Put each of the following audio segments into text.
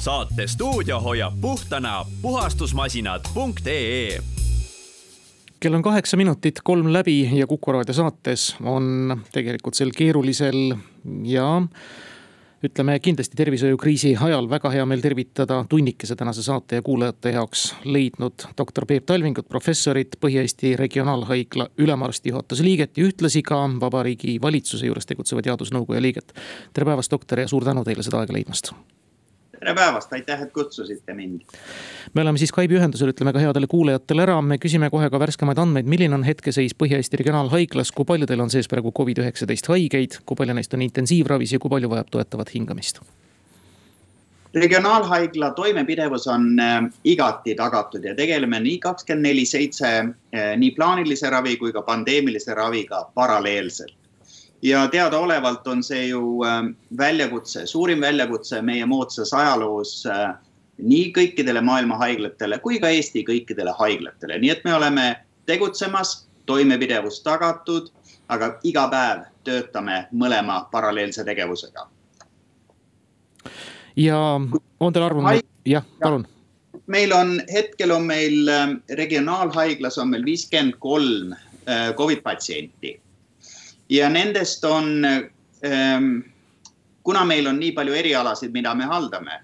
saate stuudio hoiab puhtana puhastusmasinad.ee kell on kaheksa minutit kolm läbi ja Kuku raadio saates on tegelikult sel keerulisel ja ütleme kindlasti tervishoiukriisi ajal väga hea meel tervitada tunnikese tänase saate ja kuulajate jaoks leidnud doktor Peep Talvingut, professorit, Põhja-Eesti Regionaalhaigla ülemarsti juhatuse liiget ja ühtlasi ka Vabariigi Valitsuse juures tegutseva teadusnõukoja liiget. tere päevast, doktor ja suur tänu teile seda aega leidmast tere päevast, aitäh, et kutsusite mind. me oleme siis Skype'i ühendusel, ütleme ka headele kuulajatele ära, me küsime kohe ka värskemaid andmeid, milline on hetkeseis Põhja-Eesti Regionaalhaiglas, kui palju teil on sees praegu Covid-19 haigeid, kui palju neist on intensiivravis ja kui palju vajab toetavat hingamist? regionaalhaigla toimepidevus on äh, igati tagatud ja tegeleme nii kakskümmend neli seitse äh, nii plaanilise ravi kui ka pandeemilise raviga paralleelselt ja teadaolevalt on see ju ähm, väljakutse, suurim väljakutse meie moodsas ajaloos äh, nii kõikidele maailma haiglatele kui ka Eesti kõikidele haiglatele, nii et me oleme tegutsemas, toimepidevus tagatud, aga iga päev töötame mõlema paralleelse tegevusega. ja on teil arvamus, jah, palun. Meil on, hetkel on meil ähm, regionaalhaiglas on meil viiskümmend kolm äh, Covid patsienti ja nendest on, ehm, kuna meil on nii palju erialasid, mida me haldame,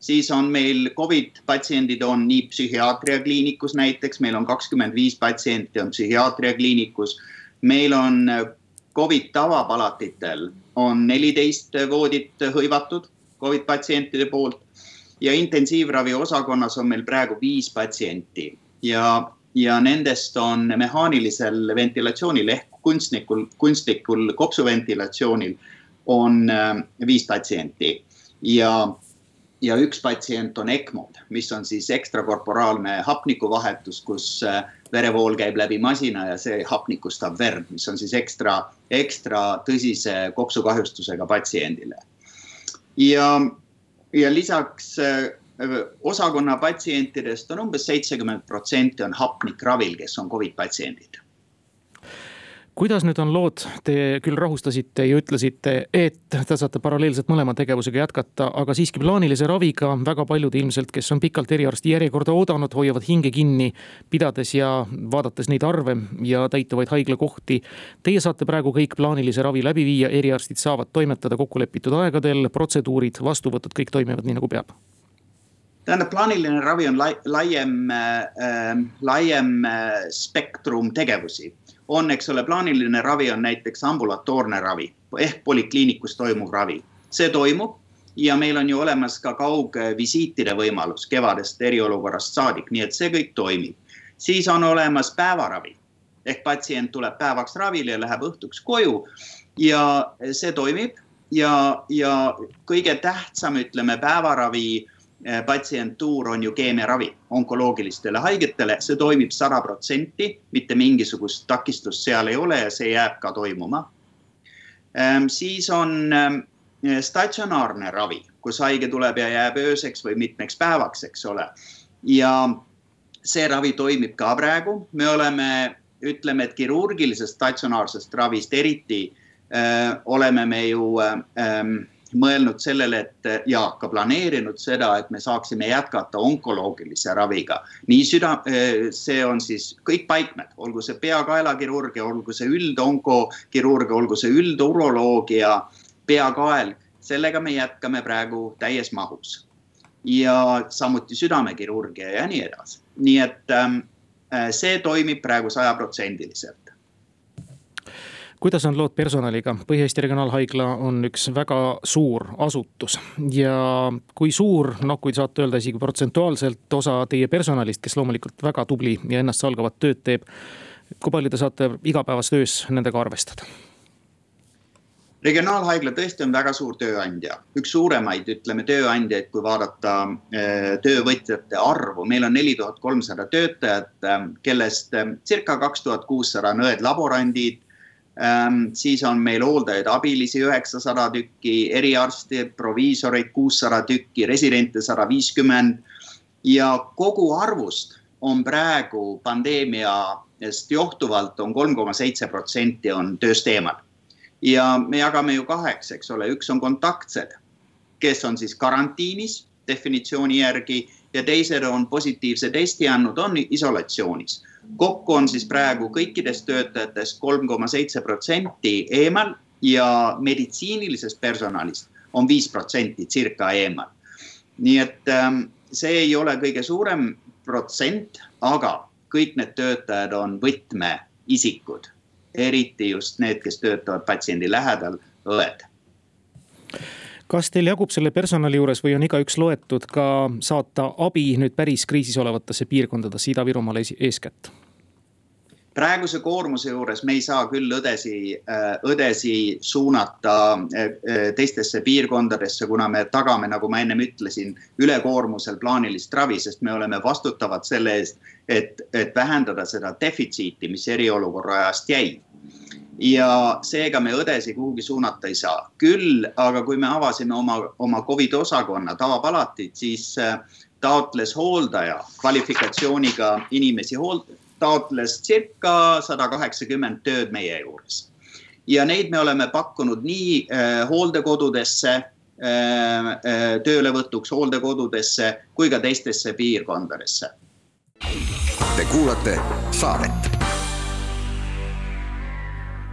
siis on meil Covid patsiendid on nii psühhiaatria kliinikus näiteks, meil on kakskümmend viis patsienti on psühhiaatria kliinikus. meil on Covid tavapalatitel on neliteist voodit hõivatud Covid patsientide poolt ja intensiivravi osakonnas on meil praegu viis patsienti ja, ja nendest on mehaanilisel ventilatsioonil ehk kunstnikul, kunstlikul kopsuventilatsioonil on äh, viis patsienti ja, ja üks patsient on ECMO-d, mis on siis ekstrakorporaalne hapnikuvahetus, kus äh, verevool käib läbi masina ja see hapnikustab verd, mis on siis ekstra, ekstra tõsise kopsukahjustusega patsiendile. ja, ja lisaks äh, osakonna patsientidest on umbes seitsekümmend protsenti on hapnikravil, kes on Covid patsiendid kuidas nüüd on lood, te küll rahustasite ja ütlesite, et te saate paralleelselt mõlema tegevusega jätkata, aga siiski plaanilise raviga. Väga paljud ilmselt, kes on pikalt eriarsti järjekorda oodanud, hoiavad hinge kinni, pidades ja vaadates neid arve ja täituvaid haiglakohti. Teie saate praegu kõik plaanilise ravi läbi viia, eriarstid saavad toimetada kokkulepitud aegadel, protseduurid, vastuvõtud, kõik toimivad nii nagu peab. Tähendab, plaaniline ravi on lai, laiem äh,, laiem äh, spektrum tegevusi on, eks ole, plaaniline ravi on näiteks ambulatoorne ravi ehk polikliinikus toimuv ravi. see toimub ja meil on ju olemas ka kaugvisiitide võimalus kevadest eriolukorrast saadik, nii et see kõik toimib. siis on olemas päevaravi ehk patsient tuleb päevaks ravile ja läheb õhtuks koju ja see toimib ja, ja kõige tähtsam, ütleme, päevaravi Eh, patsientuur on ju keemiaravi onkoloogilistele haigetele, see toimib sada protsenti, mitte mingisugust takistust seal ei ole ja see jääb ka toimuma. Ehm, siis on ehm, statsionaarne ravi, kus haige tuleb ja jääb ööseks või mitmeks päevaks, eks ole. ja see ravi toimib ka praegu, me oleme, ütleme, et kirurgilisest statsionaarsest ravist eriti öö, eh, oleme me ju öö, ehm, mõelnud sellele, et ja ka planeerinud seda, et me saaksime jätkata onkoloogilise raviga. nii süda, see on siis kõik paikmed, olgu see pea-kaelakirurgia, olgu see üldonkokirurgia, olgu see ülduroloogia, peakael, sellega me jätkame praegu täies mahus. ja samuti südamekirurgia ja nii edasi, nii et ähm, see toimib praegu sajaprotsendiliselt kuidas on lood personaliga? Põhja-Eesti Regionaalhaigla on üks väga suur asutus ja kui suur, noh, kui saate öelda isegi protsentuaalselt osa teie personalist, kes loomulikult väga tubli ja ennastsalgavat tööd teeb. kui palju te saate igapäevases töös nendega arvestada? regionaalhaigla tõesti on väga suur tööandja, üks suuremaid, ütleme tööandjaid, kui vaadata äh, töövõtjate arvu, meil on neli tuhat kolmsada töötajat, äh, kellest äh, circa kaks tuhat kuussada on õed-laborandid siis on meil hooldajaid, abilisi üheksasada tükki, eriarste, proviisoreid kuussada tükki, residente sada viiskümmend. ja kogu arvust on praegu pandeemiast johtuvalt on kolm koma seitse protsenti on tööst eemal. ja me jagame ju kaheks, eks ole, üks on kontaktsed, kes on siis karantiinis definitsiooni järgi ja teised on positiivse testi andnud, on isolatsioonis. kokku on siis praegu kõikidest töötajatest kolm koma seitse protsenti eemal ja meditsiinilisest personalist on viis protsenti circa eemal. nii et ähm, see ei ole kõige suurem protsent, aga kõik need töötajad on võtmeisikud, eriti just need, kes töötavad patsiendi lähedal, õed kas teil jagub selle personali juures või on igaüks loetud ka saata abi nüüd päris kriisis olevatesse piirkondadesse, Ida-Virumaale eeskätt? praeguse koormuse juures me ei saa küll õdesi, äh, õdesi suunata äh, äh, teistesse piirkondadesse, kuna me tagame, nagu ma ennem ütlesin, ülekoormusel plaanilist ravi, sest me oleme vastutavad selle eest, et, et vähendada seda defitsiiti, mis eriolukorra ajast jäi ja seega me õdesid kuhugi suunata ei saa. küll aga kui me avasime oma, oma Covidi osakonna tavapalatit, siis taotles hooldaja kvalifikatsiooniga inimesi hoold-, taotles circa sada kaheksakümmend tööd meie juures. ja neid me oleme pakkunud nii äh, hooldekodudesse äh, äh, töölevõtuks hooldekodudesse kui ka teistesse piirkondadesse. Te kuulate saadet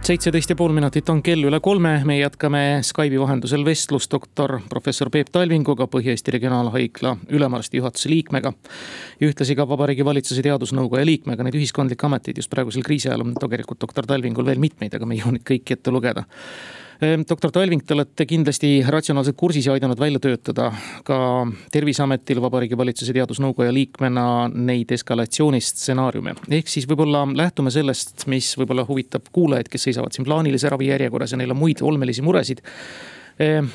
seitseteist ja pool minutit on kell üle kolme, me jätkame Skype'i vahendusel vestlust doktor professor Peep Talvinguga, Põhja-Eesti Regionaalhaigla ülemarsti juhatuse liikmega. ja ühtlasi ka Vabariigi Valitsuse Teadusnõukoja liikmega, neid ühiskondlikke ameteid just praegusel kriisi ajal on tegelikult doktor Talvingul veel mitmeid, aga me ei jõua neid kõiki ette lugeda doktor Talving, te olete kindlasti ratsionaalselt kursis ja aidanud välja töötada ka terviseametil Vabariigi Valitsuse Teadusnõukoja liikmena neid eskalatsioonistsenaariume. ehk siis võib-olla lähtume sellest, mis võib-olla huvitab kuulajaid, kes seisavad siin plaanilise ravi järjekorras ja neil on muid olmelisi muresid ehm,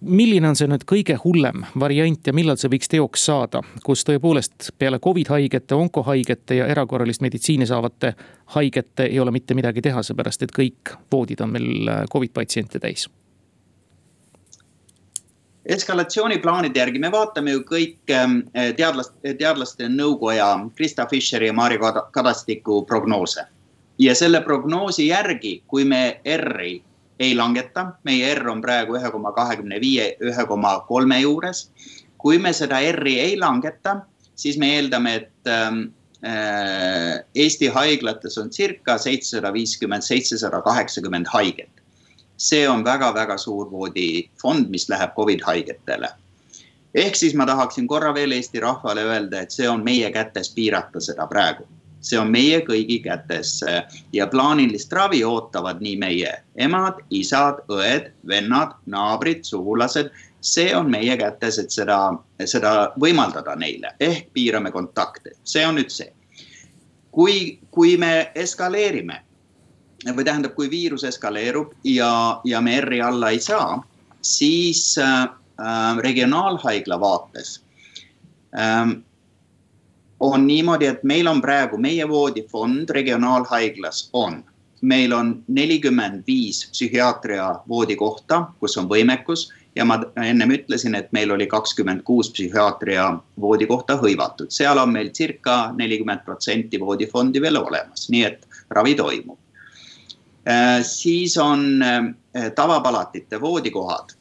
milline on see nüüd kõige hullem variant ja millal see võiks teoks saada, kus tõepoolest peale Covid haigete, onkohaigete ja erakorralist meditsiini saavate haigete ei ole mitte midagi teha, seepärast et kõik voodid on meil äh, Covid patsiente täis? eskalatsiooniplaanide järgi me vaatame ju kõik ähm, teadlaste, teadlaste nõukoja Krista Fischeri ja Maarja Kadastiku prognoose. ja selle prognoosi järgi, kui me R-i ei langeta, meie R on praegu ühe koma kahekümne viie, ühe koma kolme juures. kui me seda R-i ei langeta, siis me eeldame, et ähm, äh, Eesti haiglates on circa seitsesada viiskümmend, seitsesada kaheksakümmend haiget. see on väga-väga suur voodifond, mis läheb Covid haigetele ehk siis ma tahaksin korra veel Eesti rahvale öelda, et see on meie kätes piirata seda praegu see on meie kõigi kätes ja plaanilist ravi ootavad nii meie emad, isad, õed, vennad, naabrid, sugulased. see on meie kätes, et seda, seda võimaldada neile ehk piirame kontakte, see on nüüd see. kui, kui me eskaleerime või tähendab, kui viirus eskaleerub ja, ja me R-i alla ei saa, siis äh, regionaalhaigla vaates ähm, on niimoodi, et meil on praegu meie voodifond regionaalhaiglas on, meil on nelikümmend viis psühhiaatria voodikohta, kus on võimekus ja ma ennem ütlesin, et meil oli kakskümmend kuus psühhiaatria voodikohta hõivatud, seal on meil circa nelikümmend protsenti voodifondi veel olemas, nii et ravi toimub. Äh, siis on äh, tavapalatite voodikohad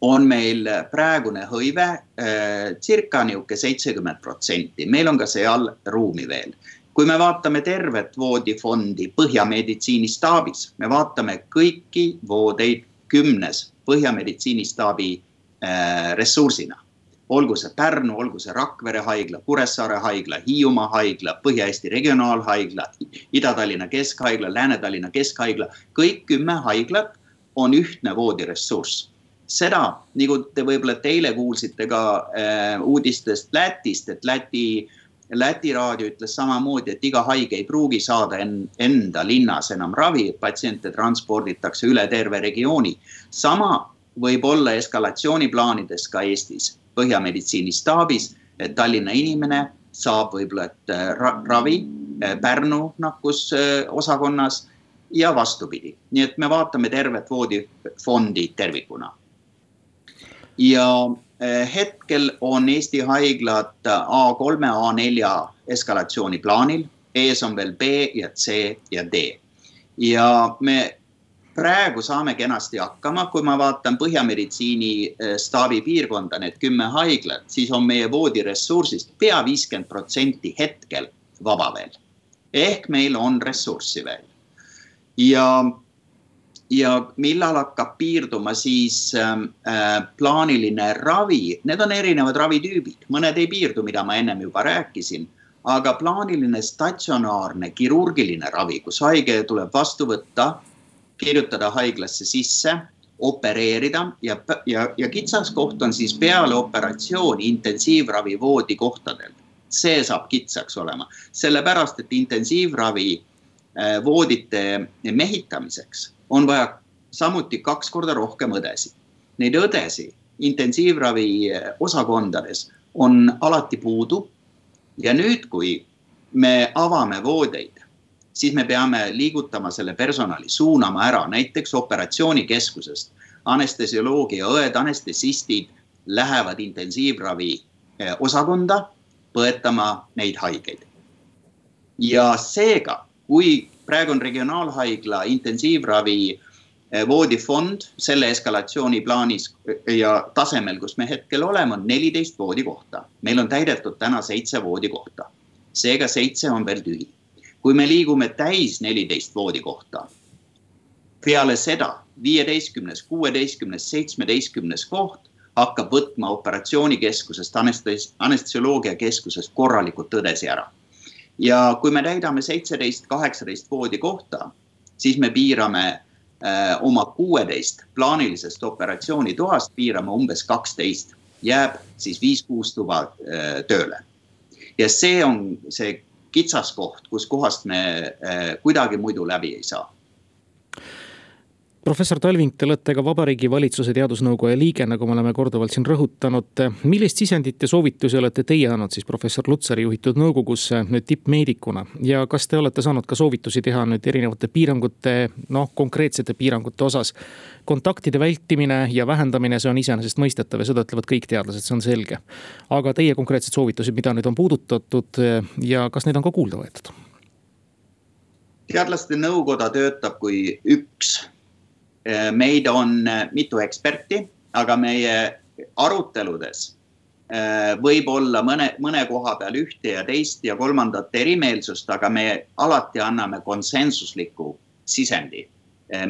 on meil praegune hõive äh, circa nihuke seitsekümmend protsenti, meil on ka seal ruumi veel. kui me vaatame tervet voodifondi Põhjameditsiinistaabis, me vaatame kõiki voodeid kümnes Põhjameditsiinistaabi äh, ressursina. olgu see Pärnu, olgu see Rakvere haigla, Kuressaare haigla, Hiiumaa haigla, Põhja-Eesti Regionaalhaigla, Ida-Tallinna Keskhaigla, Lääne-Tallinna Keskhaigla, kõik kümme haiglat on ühtne voodiressurss seda, nagu te võib-olla et eile kuulsite ka äh, uudistest Lätist, et Läti, Läti raadio ütles samamoodi, et iga haige ei pruugi saada en, enda linnas enam ravi, patsiente transporditakse üle terve regiooni. sama võib olla eskalatsiooniplaanides ka Eestis, Põhjameditsiini staabis, et Tallinna inimene saab võib-olla, et äh, ra ravi äh, Pärnu nakkusosakonnas ja vastupidi, nii et me vaatame tervet voodifondi tervikuna ja eh, hetkel on Eesti haiglad A3, A4 eskalatsiooni plaanil, ees on veel B ja C ja D. ja me praegu saame kenasti hakkama, kui ma vaatan Põhjameditsiini eh, staabi piirkonda, need kümme haiglat, siis on meie voodiressursist pea viiskümmend protsenti hetkel vaba veel. ehk meil on ressurssi veel. ja, ja millal hakkab piirduma siis äh, plaaniline ravi, need on erinevad ravitüübid, mõned ei piirdu, mida ma ennem juba rääkisin. Aga plaaniline statsionaarne kirurgiline ravi, kus haige tuleb vastu võtta kirjutada haiglasse sisse, opereerida ja, ja, ja kitsaskoht on siis peale operatsiooni intensiivravi voodikohtadel. see saab kitsaks olema, sellepärast et intensiivravi äh, voodite mehitamiseks on vaja samuti kaks korda rohkem õdesid. Neid õdesid intensiivravi äh, osakondades on alati puudu. ja nüüd, kui me avame voodeid siis me peame liigutama selle personali, suunama ära näiteks operatsioonikeskusest. anestesioloogia õed, anestesistid lähevad intensiivravi eh, osakonda põetama neid haigeid. ja seega, kui praegu on regionaalhaigla intensiivravi eh, voodifond selle eskalatsiooni plaanis eh, ja tasemel, kus me hetkel oleme, on neliteist voodikohta. meil on täidetud täna seitse voodikohta. seega seitse on veel tühi kui me liigume täis neliteist voodikohta, peale seda viieteistkümnes, kuueteistkümnes, seitsmeteistkümnes koht hakkab võtma operatsioonikeskusest, anestesioloogiakeskusest korralikult tõdesi ära. Ja kui me täidame seitseteist, kaheksateist voodikohta, siis me piirame äh, oma kuueteist plaanilisest operatsioonitoast, piirame umbes kaksteist, jääb siis viis-kuus tuba äh, tööle. ja see on see kitsaskoht, kuskohast me eh, kuidagi muidu läbi ei saa professor Talving, te olete ka Vabariigi Valitsuse Teadusnõukoja liige, nagu me oleme korduvalt siin rõhutanud. millist sisendit ja soovitusi olete teie andnud siis professor Lutsari juhitud nõukogusse nüüd tippmeedikuna ja kas te olete saanud ka soovitusi teha nüüd erinevate piirangute, noh konkreetsete piirangute osas? kontaktide vältimine ja vähendamine, see on iseenesestmõistetav ja seda ütlevad kõik teadlased, see on selge. aga teie konkreetsed soovitused, mida nüüd on puudutatud ja kas neid on ka kuulda võetud? teadlaste nõukoda töötab kui üks meid on äh, mitu eksperti, aga meie aruteludes äh, võib olla mõne, mõne koha peal ühte ja teist ja kolmandat erimeelsust, aga me alati anname konsensusliku sisendi,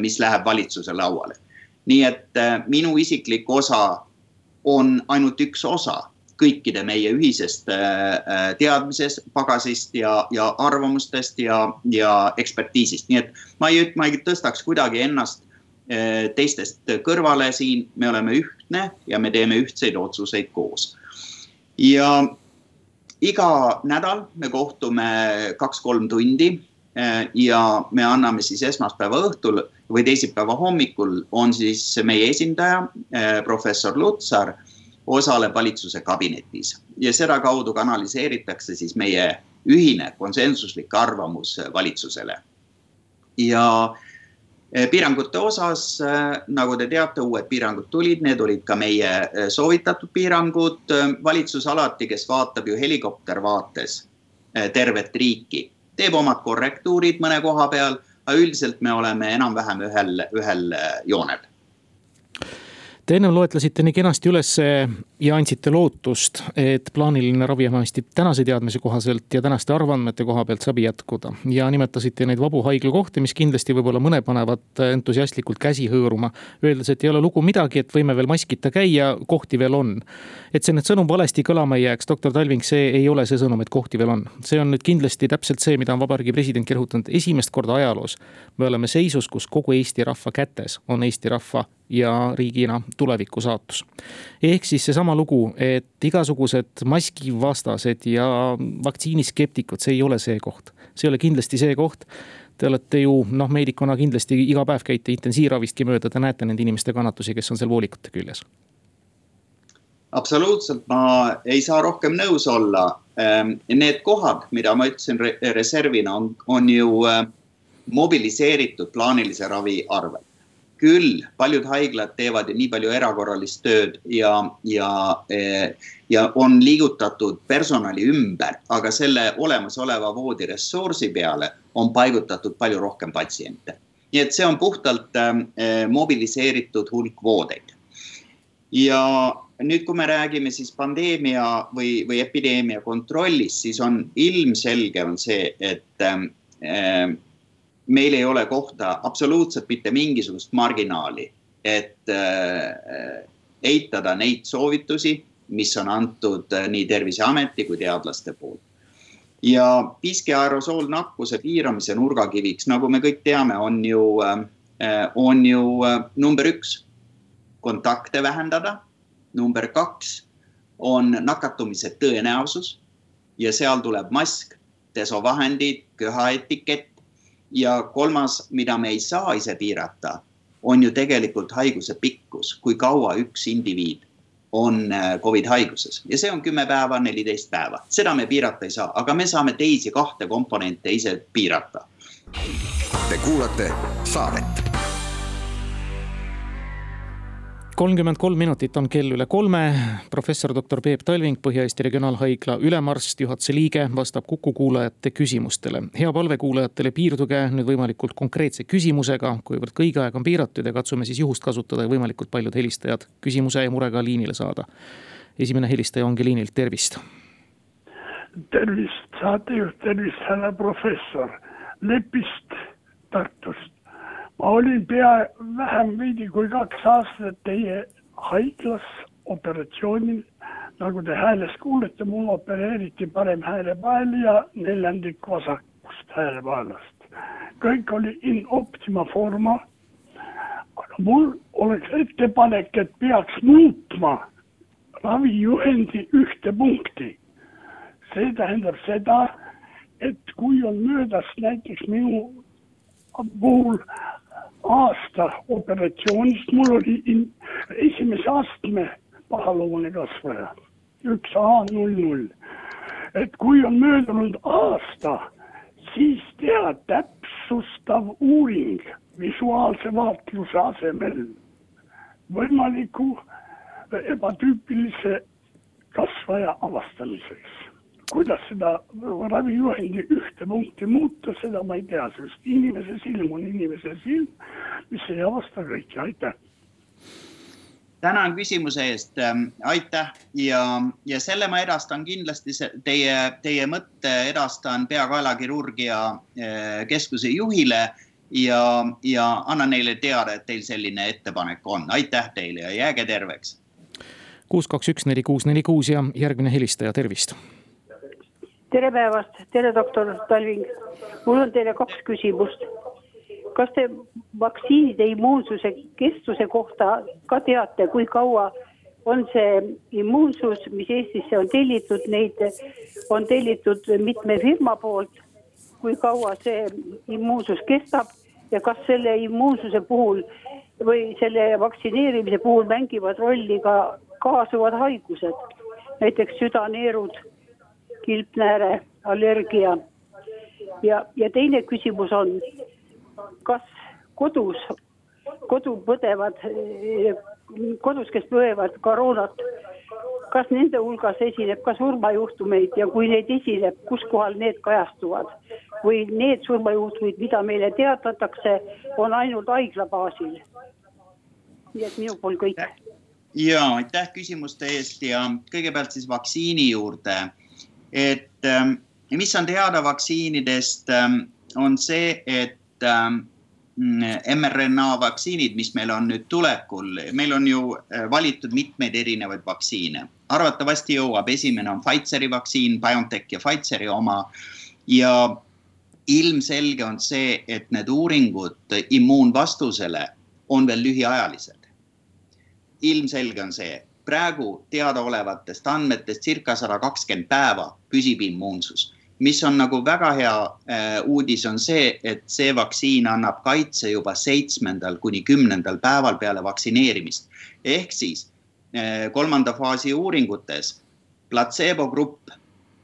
mis läheb valitsuse lauale. nii et minu isiklik osa on ainult üks osa kõikide meie ühisest teadmisest, pagasist ja, ja arvamustest ja, ja ekspertiisist, nii et ma ei, ma ei tõstaks kuidagi ennast teistest kõrvale siin, me oleme ühtne ja me teeme ühtseid otsuseid koos. ja iga nädal me kohtume kaks-kolm tundi eh, ja me anname siis esmaspäeva õhtul või teisipäeva hommikul on siis meie esindaja, eh, professor Lutsar, osaleb valitsuse kabinetis ja sedakaudu kanaliseeritakse siis meie ühine konsensuslik arvamus valitsusele. ja äh, Eh, piirangute osas, eh, nagu te teate, uued piirangud tulid, need olid ka meie eh, soovitatud piirangud. valitsus alati, kes vaatab ju helikoptervaates tervet riiki, teeb omad korrektuurid mõne koha peal, aga üldiselt me oleme enam-vähem ühel, ühel joonel Te ennem loetlesite nii kenasti üles ja andsite lootust, et plaaniline ravi vähemasti tänase teadmise kohaselt ja tänaste arvandmete koha pealt saab jätkuda. ja nimetasite neid vabu haiglakohti, mis kindlasti võib-olla mõne panevad entusiastlikult käsi hõõruma. Öeldes, et ei ole lugu midagi, et võime veel maskita käia, kohti veel on. et see nüüd sõnum valesti kõlama ei jääks, doktor Talving, see ei ole see sõnum, et kohti veel on. see on nüüd kindlasti täpselt see, mida on vabariigi presidentki rõhutanud, esimest korda ajaloos. me oleme seisus, kus kogu Eesti rahva kätes on Eesti rahva ja riigina tuleviku saatus. ehk siis seesama lugu, et igasugused maskivastased ja vaktsiiniskeptikud, see ei ole see koht, see ei ole kindlasti see koht Te olete ju noh, meedikuna kindlasti iga päev käite intensiivravistki mööda, te näete nende inimeste kannatusi, kes on seal voolikute küljes. absoluutselt, ma ei saa rohkem nõus olla. Ehm, need kohad, mida ma ütlesin reservina, on, on ju äh, mobiliseeritud plaanilise ravi arvel küll paljud haiglad teevad nii palju erakorralist tööd ja, ja, ja on liigutatud personali ümber, aga selle olemasoleva voodiressursi peale on paigutatud palju rohkem patsiente. nii et see on puhtalt mobiliseeritud hulk voodeid. ja nüüd, kui me räägime siis pandeemia või, või epideemia kontrollist, siis on ilmselge on see, et äh, meil ei ole kohta absoluutselt mitte mingisugust marginaali, et äh, eitada neid soovitusi, mis on antud äh, nii Terviseameti kui teadlaste poolt. ja piiski aerosoolnakkuse piiramise nurgakiviks, nagu me kõik teame, on ju äh,, on ju äh, number üks, kontakte vähendada number kaks on nakatumise tõenäosus ja seal tuleb mask, desovahendid, köhaetikett ja kolmas, mida me ei saa ise piirata, on ju tegelikult haiguse pikkus, kui kaua üks indiviid on äh, Covid haiguses. Ja see on kümme päeva, neliteist päeva, seda me piirata ei saa, aga me saame teisi kahte komponente ise piirata. Te kuulate saadet kolmkümmend kolm minutit on kell üle kolme. professor doktor Peep Talving, Põhja-Eesti Regionaalhaigla ülemarst, juhatuse liige, vastab Kuku kuulajate küsimustele. hea palve kuulajatele, piirduge nüüd võimalikult konkreetse küsimusega, kuivõrd kõigi aeg on piiratud ja katsume siis juhust kasutada ja võimalikult paljud helistajad küsimuse ja murega liinile saada. esimene helistaja ongi liinil, tervist. tervist, saatejuht, tervist, härra professor Lepist Tartust ma olin pea vähem veidi kui kaks aastat teie haiglas operatsioonil. nagu te häälest kuulete, mul opereeriti parem häälepael ja neljandik vasakust häälepaelast. kõik oli in optima forma. aga mul oleks ettepanek, et peaks muutma ravijuhendi ühte punkti. see tähendab seda, et kui on möödas näiteks minu puhul aasta operatsioonist, mul oli in, esimese astme pahaloomune kasvaja, üks A null null. et kui on möödunud aasta, siis teha täpsustav uuring visuaalse vaatluse asemel võimaliku ebatüüpilise kasvaja avastamiseks kuidas seda ravijuhendi ühte punkti muuta, seda ma ei tea, sest inimese silm on inimese silm, mis ei avasta kõike, aitäh. tänan küsimuse eest, ähm, aitäh! Ja, ja selle ma edastan kindlasti teie, teie mõtte edastan peakaelakirurgia äh, keskuse juhile ja, ja annan neile teada, et teil selline ettepanek on, aitäh teile ja jääge terveks. kuus, kaks, üks, neli, kuus, neli, kuus ja järgmine helistaja, tervist tere päevast, tere, doktor Talving. mul on teile kaks küsimust. kas te vaktsiinide immuunsuse kestuse kohta ka teate, kui kaua on see immuunsus, mis Eestisse on tellitud, neid on tellitud mitme firma poolt. kui kaua see immuunsus kestab ja kas selle immuunsuse puhul või selle vaktsineerimise puhul mängivad rolli ka kaasuvad haigused, näiteks südaneerud kilpnääre allergia. ja, ja teine küsimus on, kas kodus, kodu põdevad, kodus, kes põevad koroonat, kas nende hulgas esineb ka surmajuhtumeid ja kui neid esineb, kus kohal need kajastuvad? või need surmajuhtumid, mida meile teatatakse, on ainult haigla baasil? nii et minu poolt kõik. ja aitäh küsimuste eest ja kõigepealt siis vaktsiini juurde et ähm, mis on teada vaktsiinidest, ähm, on see, et mRNA ähm, vaktsiinid, mis meil on nüüd tulekul, meil on ju äh, valitud mitmeid erinevaid vaktsiine. arvatavasti jõuab, esimene on Pfizeri vaktsiin, BioNTech ja Pfizeri oma. ja ilmselge on see, et need uuringud immuunvastusele on veel lühiajalised. ilmselge on see praegu teadaolevatest andmetest circa sada kakskümmend päeva püsib immuunsus. mis on nagu väga hea äh, uudis, on see, et see vaktsiin annab kaitse juba seitsmendal kuni kümnendal päeval peale vaktsineerimist. ehk siis äh, kolmanda faasi uuringutes platseebo grupp,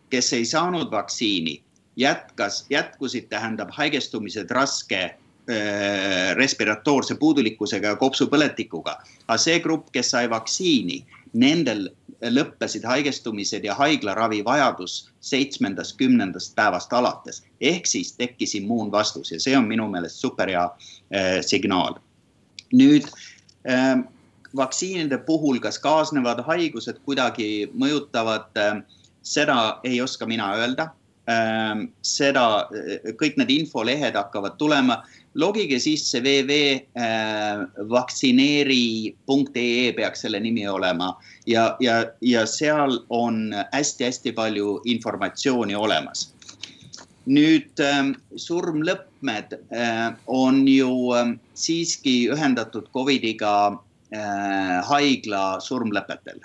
kes ei saanud vaktsiini, jätkas, jätkusid, tähendab haigestumised raske Äh, respiratoorse puudulikkusega ja kopsupõletikuga. aga see grupp, kes sai vaktsiini, nendel lõppesid haigestumised ja haiglaravi vajadus seitsmendast, kümnendast päevast alates. ehk siis tekkis immuunvastus ja see on minu meelest super hea äh, signaal. nüüd äh, vaktsiinide puhul, kas kaasnevad haigused kuidagi mõjutavad äh,, seda ei oska mina öelda äh,. seda, kõik need infolehed hakkavad tulema logige sisse www.vaktsineeri.ee peaks selle nimi olema ja, ja, ja seal on hästi-hästi palju informatsiooni olemas. nüüd ähm, surmlõpmed äh, on ju ähm, siiski ühendatud Covidiga äh, haigla surmlõpetel.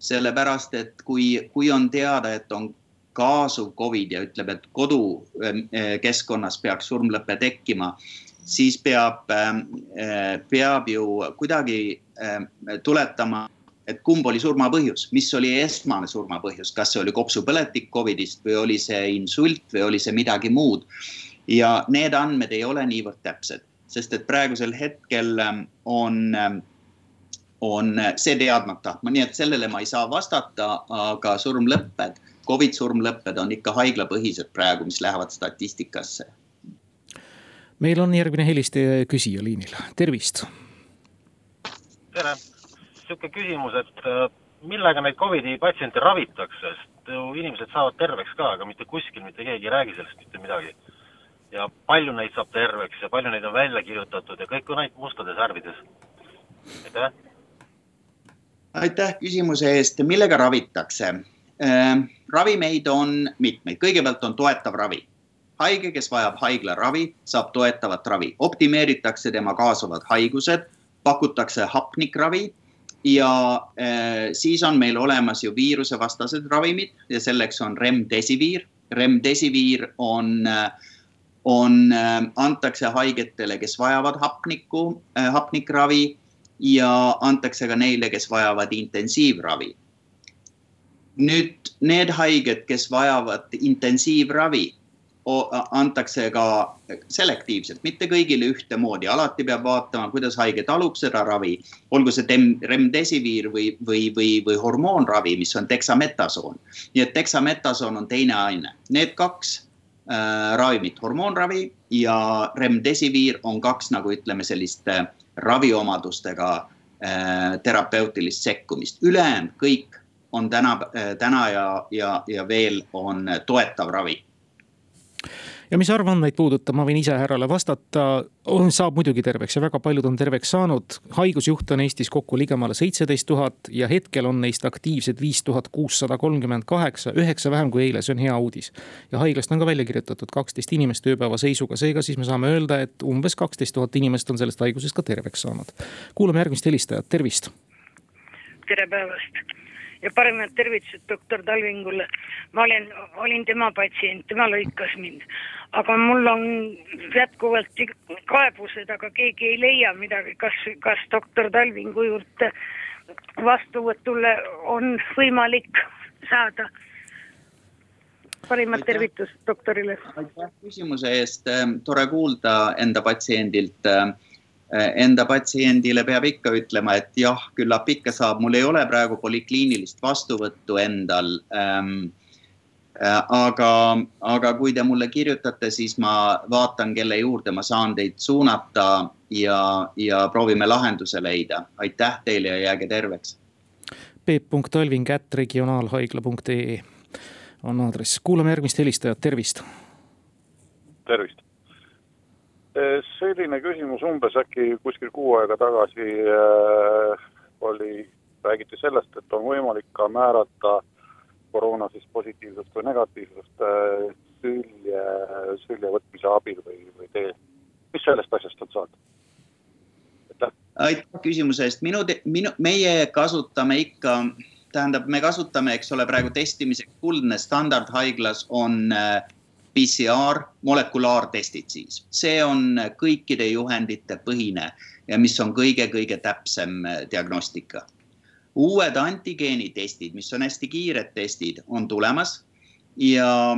sellepärast, et kui, kui on teada, et on kaasuv Covid ja ütleb, et kodukeskkonnas ähm, peaks surmlõpe tekkima, siis peab, ähm, äh, peab ju kuidagi ähm, tuletama, et kumb oli surma põhjus, mis oli esmane surma põhjus, kas see oli kopsupõletik Covidist või oli see insult või oli see midagi muud. ja need andmed ei ole niivõrd täpsed, sest et praegusel hetkel on on see teadmata, nii et sellele ma ei saa vastata, aga surmlõpped Covid surmlõpped on ikka haiglapõhised praegu, mis lähevad statistikasse. meil on järgmine helistaja küsija liinil, tervist. tere, sihuke küsimus, et äh, millega neid Covidi patsiente ravitakse, sest ju inimesed saavad terveks ka, aga mitte kuskil mitte keegi ei räägi sellest mitte midagi. ja palju neid saab terveks ja palju neid on välja kirjutatud ja kõik on ainult mustades värvides. aitäh. aitäh küsimuse eest, millega ravitakse? Ehm, ravimeid on mitmeid, kõigepealt on toetav ravi. haige, kes vajab haiglaravi, saab toetavat ravi, optimeeritakse tema kaasuvad haigused, pakutakse hapnikravi ja äh, siis on meil olemas ju viirusevastased ravimid ja selleks on Remdesivir. Remdesivir on äh,, on äh,, antakse haigetele, kes vajavad hapnikku hapnikravi ja antakse ka neile, kes vajavad intensiivravi nüüd need haiged, kes vajavad intensiivravi, antakse ka selektiivselt, mitte kõigile ühtemoodi, alati peab vaatama, kuidas haige talub seda ravi. olgu see remdesiviir või, või, või, või hormoonravi, mis on teksametasoon. nii et teksametasoon on teine aine, need kaks äh, ravimit, hormoonravi ja remdesiviir on kaks nagu ütleme, sellist äh, raviomadustega äh, terapeutilist sekkumist, ülejäänud kõik on täna, täna ja, ja, ja veel on toetav ravi ja mis arvandmeid puudutab, ma võin ise härrale vastata, saab muidugi terveks ja väga paljud on terveks saanud. haigusjuhte on Eestis kokku ligemale seitseteist tuhat ja hetkel on neist aktiivsed viis tuhat kuussada kolmkümmend kaheksa, üheksa vähem kui eile, see on hea uudis. ja haiglast on ka välja kirjutatud kaksteist inimest ööpäeva seisuga, seega siis me saame öelda, et umbes kaksteist tuhat inimest on sellest haigusest ka terveks saanud. kuulame järgmist helistajat, tervist. tere päevast ja parimad tervitused doktor Talvingule. ma olen, olin tema patsient, tema lõikas mind, aga mul on jätkuvalt kaebused, aga keegi ei leia midagi, kas, kas doktor Talvingu juurde vastuvõtule on võimalik saada parimad tervitused doktorile. aitäh küsimuse eest, tore kuulda enda patsiendilt enda patsiendile peab ikka ütlema, et jah, küllap ikka saab, mul ei ole praegu polikliinilist vastuvõttu endal ähm,. aga, aga kui te mulle kirjutate, siis ma vaatan, kelle juurde ma saan teid suunata ja, ja proovime lahenduse leida. aitäh teile ja jääge terveks. Peep.Talving ätt regionaalhaigla.ee on aadress, kuulame järgmist helistajat, tervist. tervist Eh, selline küsimus umbes äkki kuskil kuu aega tagasi äh, oli, räägiti sellest, et on võimalik ka määrata koroona siis positiivsust või negatiivsust äh, sülje, sülje võtmise abil või, või tee. mis sellest asjast on saanud? aitäh küsimuse eest, minu, minu, meie kasutame ikka, tähendab, me kasutame, eks ole, praegu testimiseks kuldne standard haiglas on äh, PCR, molekulaartestid siis, see on kõikide juhendite põhine ja mis on kõige-kõige täpsem äh, diagnostika. uued antigeenitestid, mis on hästi kiired testid, on tulemas ja,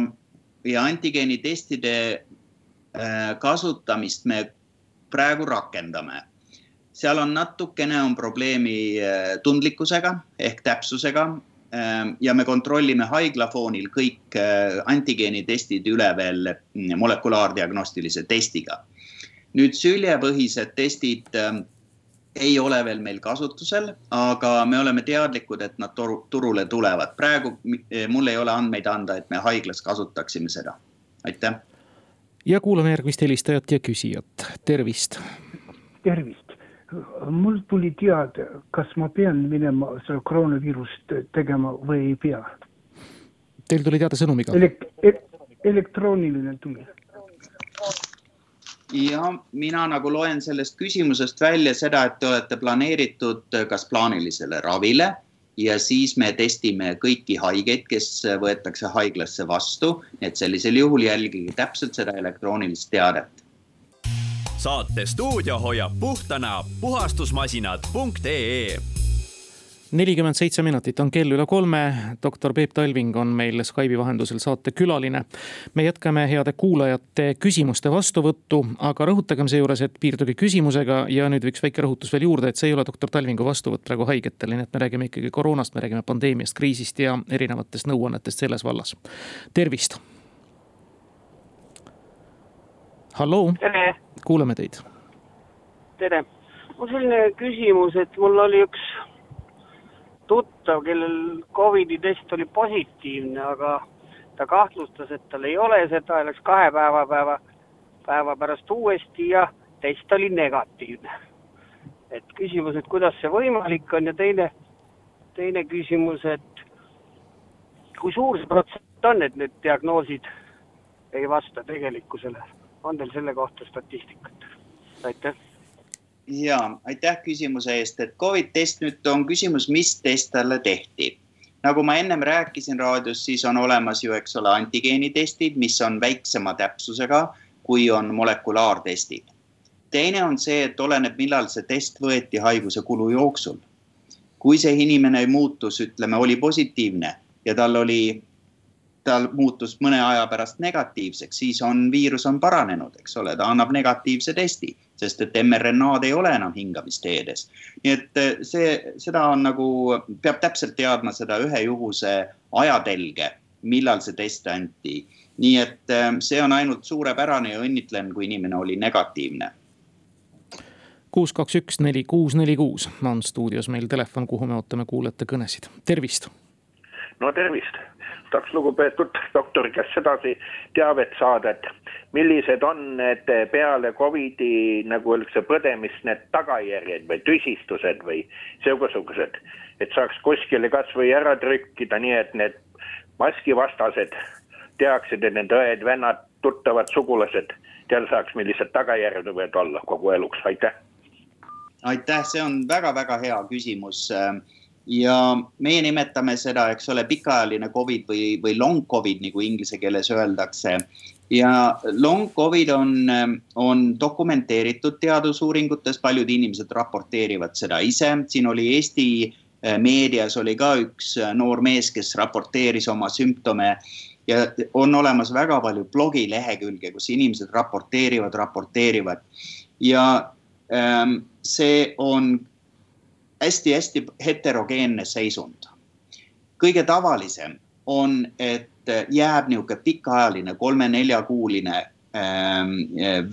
ja antigeenitestide äh, kasutamist me praegu rakendame seal on natukene on probleemi tundlikkusega ehk täpsusega ja me kontrollime haigla foonil kõik antigeenitestid üle veel mm, molekulaardiagnostilise testiga. nüüd süljepõhised testid ei ole veel meil kasutusel, aga me oleme teadlikud, et nad turule tulevad. praegu eh, mul ei ole andmeid anda, et me haiglas kasutaksime seda. aitäh. ja kuulame järgmist helistajat ja küsijat, tervist. tervist, mul tuli teada, kas ma pean minema seda koroonaviirust tegema või ei pea. Teil tuli teada sõnumiga Elek? elektrooniline tuli ja mina nagu loen sellest küsimusest välja seda, et te olete planeeritud kas plaanilisele ravile ja siis me testime kõiki haigeid, kes võetakse haiglasse vastu. et sellisel juhul jälgige täpselt seda elektroonilist teadet. Saate stuudio hoiab puhtana puhastusmasinad.ee nelikümmend seitse minutit on kell üle kolme. doktor Peep Talving on meil Skype'i vahendusel saatekülaline. me jätkame heade kuulajate küsimuste vastuvõttu, aga rõhutagem seejuures, et piirduge küsimusega ja nüüd üks väike rõhutus veel juurde, et see ei ole doktor Talvingu vastuvõtt praegu haigetele, nii et me räägime ikkagi koroonast, me räägime pandeemiast, kriisist ja erinevatest nõuannetest selles vallas. tervist. halloo. Kuulame teid. tere, mul selline küsimus, et mul oli üks tuttav, kellel Covidi test oli positiivne, aga ta kahtlustas, et tal ei ole seda ja läks kahe päeva, päeva, päeva pärast uuesti ja test oli negatiivne. et küsimus, et kuidas see võimalik on ja teine, teine küsimus, et kui suur see protsent on, et need diagnoosid ei vasta tegelikkusele, on teil selle kohta statistikat? aitäh ja aitäh küsimuse eest, et Covid test nüüd on küsimus, mis test talle tehti. nagu ma ennem rääkisin raadios, siis on olemas ju, eks ole, antigeenitestid, mis on väiksema täpsusega, kui on molekulaartestid. teine on see, et oleneb, millal see test võeti haiguse kulu jooksul. kui see inimene muutus, ütleme, oli positiivne ja tal oli tal muutus mõne aja pärast negatiivseks, siis on viirus on paranenud, eks ole, ta annab negatiivse testi sest et mRNA-d ei ole enam hingamisteedes. nii et eh, see, seda on nagu, peab täpselt teadma seda ühe juhuse ajatelge, millal see test anti. nii et eh, see on ainult suurepärane ja õnnitlen, kui inimene oli negatiivne kuus, kaks, üks, neli, kuus, neli, kuus on stuudios meil telefon, kuhu me ootame kuulajate kõnesid, tervist. no tervist, tahaks lugupeetud doktori käest sedasi teavet saada, et millised on need peale Covidi nagu öeldakse, põdemist need tagajärjed või tüsistused või sugusugused, et saaks kuskile kasvõi ära trükkida, nii et need maskivastased teaksid, et nende õed-vennad, tuttavad, sugulased, teada saaks, millised tagajärjed võivad olla kogu eluks, aitäh. aitäh, see on väga-väga hea küsimus ja meie nimetame seda, eks ole, pikaajaline Covid või, või long Covid, nagu inglise keeles öeldakse. Ja long Covid on, on dokumenteeritud teadusuuringutes, paljud inimesed raporteerivad seda ise, siin oli Eesti eh, meedias oli ka üks eh, noor mees, kes raporteeris oma sümptome. Ja on olemas väga palju blogilehekülge, kus inimesed raporteerivad, raporteerivad. Ja ähm, see on hästi-hästi heterogeenne seisund. kõige tavalisem on, et jääb niisugune pikaajaline kolme-neljakuuline ähm,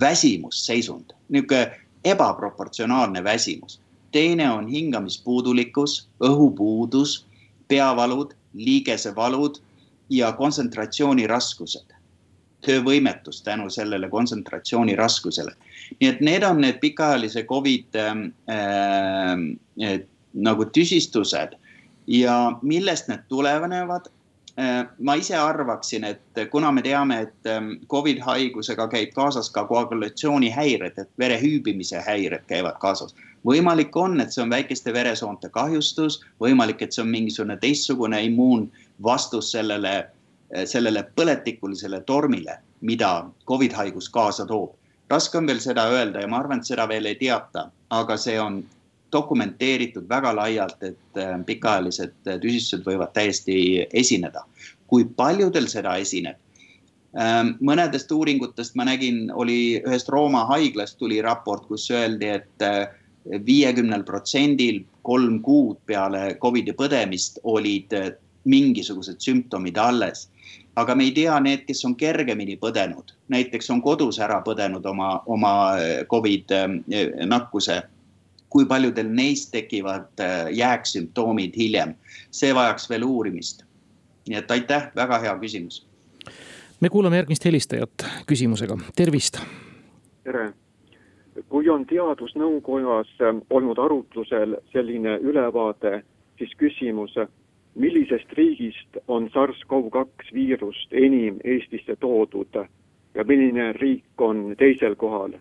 väsimusseisund, niisugune ebaproportsionaalne väsimus. teine on hingamispuudulikkus, õhupuudus, peavalud, liigesevalud ja kontsentratsiooniraskused. Töövõimetus tänu sellele kontsentratsiooni raskusele. nii et need on need pikaajalise Covid äh, nagu tüsistused ja millest need tulenevad, Äh, ma ise arvaksin, et kuna me teame, et ähm, Covid haigusega käib kaasas ka koagulatsioonihäired, et vere hüübimise häired käivad kaasas. võimalik on, et see on väikeste veresoonte kahjustus, võimalik, et see on mingisugune teistsugune immuunvastus sellele, äh, sellele põletikulisele tormile, mida Covid haigus kaasa toob. raske on veel seda öelda ja ma arvan, et seda veel ei teata, aga see on dokumenteeritud väga laialt, et äh, pikaajalised äh, tüsistused võivad täiesti esineda. kui paljudel seda esineb? Mõnedest uuringutest ma nägin, oli ühest Rooma haiglast tuli raport, kus öeldi, et viiekümnel protsendil kolm kuud peale Covidi põdemist olid mingisugused sümptomid alles. Aga me ei tea, need, kes on kergemini põdenud, näiteks on kodus ära põdenud oma, oma Covid nakkuse. Kui paljudel neist tekivad jääksümptoomid hiljem, see vajaks veel uurimist. nii et aitäh, väga hea küsimus. Me kuulame järgmist helistajat küsimusega, tervist. tere, kui on teadusnõukojas olnud arutlusel selline ülevaade, siis küsimus, millisest riigist on SARS-CoV-2 viirust enim Eestisse toodud ja milline riik on teisel kohal?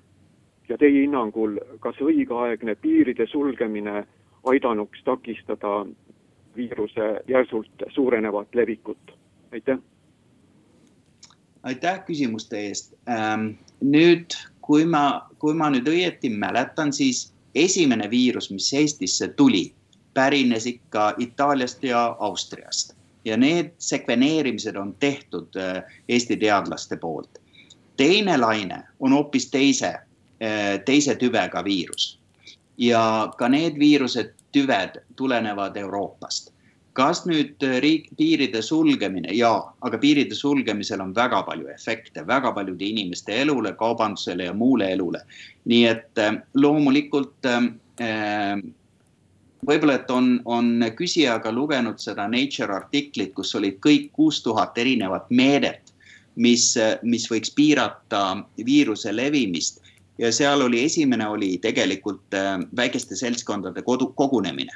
ja teie hinnangul, kas õigeaegne piiride sulgemine aidanuks takistada viiruse järsult suurenevat levikut? aitäh aitäh küsimuste eest. Ähm, nüüd, kui ma, kui ma nüüd õieti mäletan, siis esimene viirus, mis Eestisse tuli, pärines ikka Itaaliast ja Austriast ja need sekveneerimised on tehtud äh, Eesti teadlaste poolt. teine laine on hoopis teise, äh, teise tüvega viirus ja ka need viirused, tüved tulenevad Euroopast kas nüüd äh, riik, piiride sulgemine, jaa, aga piiride sulgemisel on väga palju efekte, väga paljude inimeste elule, kaubandusele ja muule elule. nii et loomulikult äh, võib-olla, et on, on küsija ka lugenud seda Nature artiklit, kus olid kõik kuus tuhat erinevat meedet, mis, mis võiks piirata viiruse levimist ja seal oli esimene oli tegelikult väikeste seltskondade kodu, kogunemine.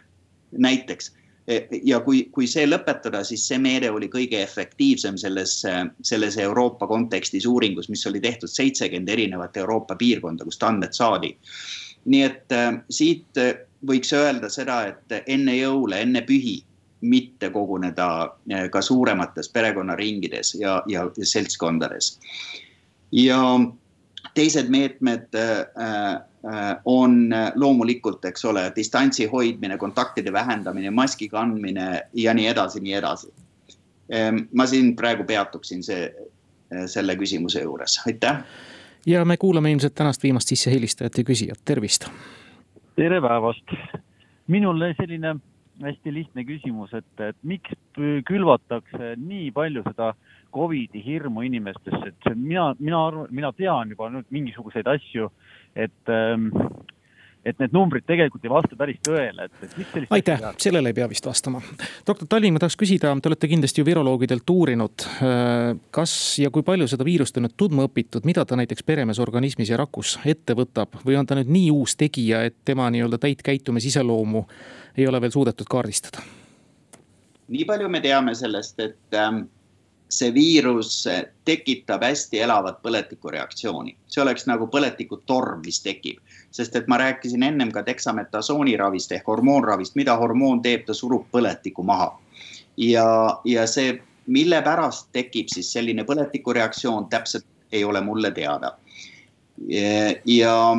näiteks Eh, ja kui, kui see lõpetada, siis see meede oli kõige efektiivsem selles, selles Euroopa kontekstis uuringus, mis oli tehtud seitsekümmend erinevat Euroopa piirkonda, kust andmed saadi. nii et äh, siit võiks öelda seda, et enne jõule, enne pühi mitte koguneda äh, ka suuremates perekonnaringides ja, ja seltskondades. ja teised meetmed äh, Äh, on loomulikult, eks ole, distantsi hoidmine, kontaktide vähendamine, maski kandmine ja nii edasi, nii edasi. Ähm, ma siin praegu peatuksin see, selle küsimuse juures, aitäh. ja me kuulame ilmselt tänast viimast sissehelistajat ja küsijat, tervist. Tere päevast, minul selline hästi lihtne küsimus, et, et miks külvatakse nii palju seda Covidi hirmu inimestesse, et mina, mina arvan, mina tean juba nüüd mingisuguseid asju et ähm, et need numbrid tegelikult ei vasta päris tõele, et, et miks sellist aitäh, sellele ei pea vist vastama. doktor Talling, ma tahaks küsida, te olete kindlasti ju viroloogidelt uurinud, äh, kas ja kui palju seda viirust on nüüd tundma õpitud, mida ta näiteks peremees organismis ja rakus ette võtab või on ta nüüd nii uus tegija, et tema nii-öelda täit käitumisiseloomu ei ole veel suudetud kaardistada? nii palju me teame sellest, et ähm, see viirus tekitab hästi elavat põletikureaktsiooni. see oleks nagu põletikutorm, mis tekib. sest et ma rääkisin ennem ka deksametasooni ravist ehk hormoonravist, mida hormoon teeb, ta surub põletikku maha. ja, ja see, mille pärast tekib siis selline põletikureaktsioon, täpselt ei ole mulle teada. ja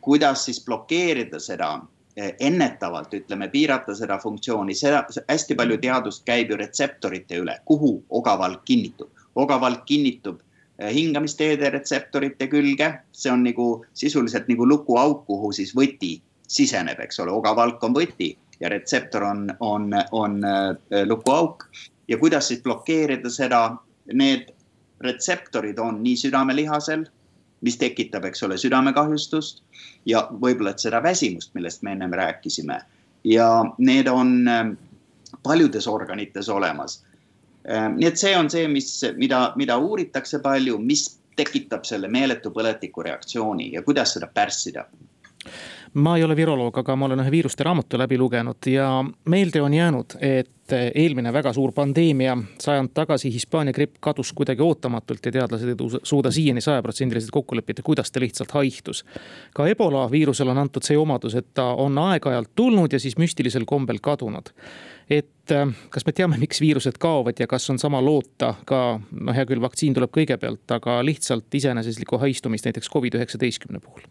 kuidas siis blokeerida seda ennetavalt, ütleme, piirata seda funktsiooni, seda hästi palju teadust käib ju retseptorite üle, kuhu ogavalk kinnitub. ogavalk kinnitub eh, hingamisteede retseptorite külge, see on nagu sisuliselt nagu lukuauk, kuhu siis võti siseneb, eks ole, ogavalk on võti ja retseptor on, on, on eh, lukuauk. ja kuidas siis blokeerida seda, need retseptorid on nii südamelihasel mis tekitab, eks ole, südamekahjustust ja võib-olla, et seda väsimust, millest me ennem rääkisime. ja need on ähm, paljudes organites olemas. Ähm, nii et see on see, mis, mida, mida uuritakse palju, mis tekitab selle meeletu põletikureaktsiooni ja kuidas seda pärssida ma ei ole viroloog, aga ma olen ühe viiruste raamatu läbi lugenud ja meelde on jäänud, et eelmine väga suur pandeemia sajand tagasi, Hispaania gripp kadus kuidagi ootamatult ja teadlased ei suuda siiani sajaprotsendiliselt kokku leppida, kuidas ta lihtsalt haihtus. ka ebola viirusel on antud see omadus, et ta on aeg-ajalt tulnud ja siis müstilisel kombel kadunud et kas me teame, miks viirused kaovad ja kas on sama loota ka, noh, hea küll, vaktsiin tuleb kõigepealt, aga lihtsalt iseeneseslikku haistumist näiteks Covid üheksateistkümne puhul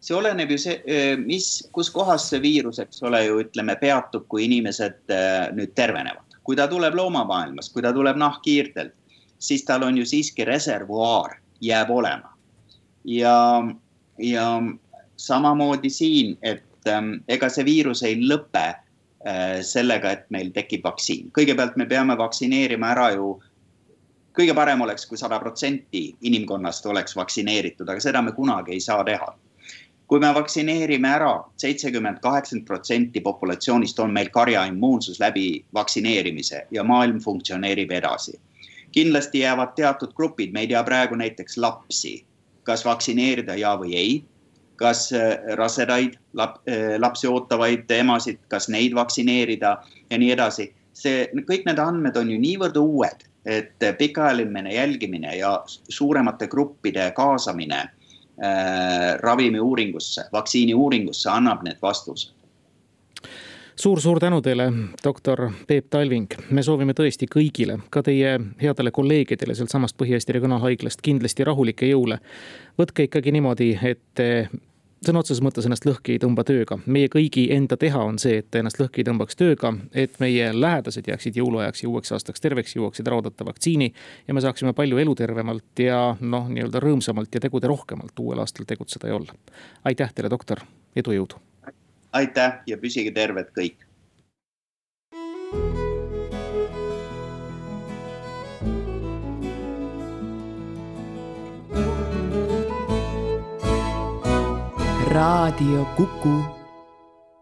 see oleneb ju see, mis, kus kohas see viirus, eks ole ju ütleme, peatub, kui inimesed nüüd tervenevad. kui ta tuleb loomamaailmast, kui ta tuleb nahkhiirtelt, siis tal on ju siiski reservuaar jääb olema. ja, ja samamoodi siin, et ega see viirus ei lõpe sellega, et meil tekib vaktsiin. kõigepealt me peame vaktsineerima ära ju, kõige parem oleks kui, kui sada protsenti inimkonnast oleks vaktsineeritud, aga seda me kunagi ei saa teha. Kui me vaktsineerime ära seitsekümmend, kaheksakümmend protsenti populatsioonist, on meil karjaimmuunsus läbi vaktsineerimise ja maailm funktsioneerib edasi kindlasti jäävad teatud grupid, me ei tea praegu näiteks lapsi, kas vaktsineerida ja või ei. kas äh, rasedaid lap, äh, lapsi ootavaid emasid, kas neid vaktsineerida ja nii edasi. see, kõik need andmed on ju niivõrd uued, et pikaajaline jälgimine ja suuremate gruppide kaasamine äh, ravimiuuringusse, vaktsiiniuuringusse annab need vastused suur-suur tänu teile, doktor Peep Talving. me soovime tõesti kõigile, ka teie headele kolleegidele sealtsamast Põhja-Eesti Regionaalhaiglast kindlasti rahulikke jõule. võtke ikkagi niimoodi, et sõna otseses mõttes ennast lõhki ei tõmba tööga. meie kõigi enda teha on see, et ennast lõhki ei tõmbaks tööga, et meie lähedased jääksid jõuluajaks ja uueks aastaks terveks, jõuaksid ära oodata vaktsiini. ja me saaksime palju elutervemalt ja noh, nii-öelda rõõmsamalt ja tegude rohkemalt uuel aastal tegutseda ja olla. aitäh teile, doktor, edu, jõudu aitäh ja püsige terved kõik. Raadio Kuku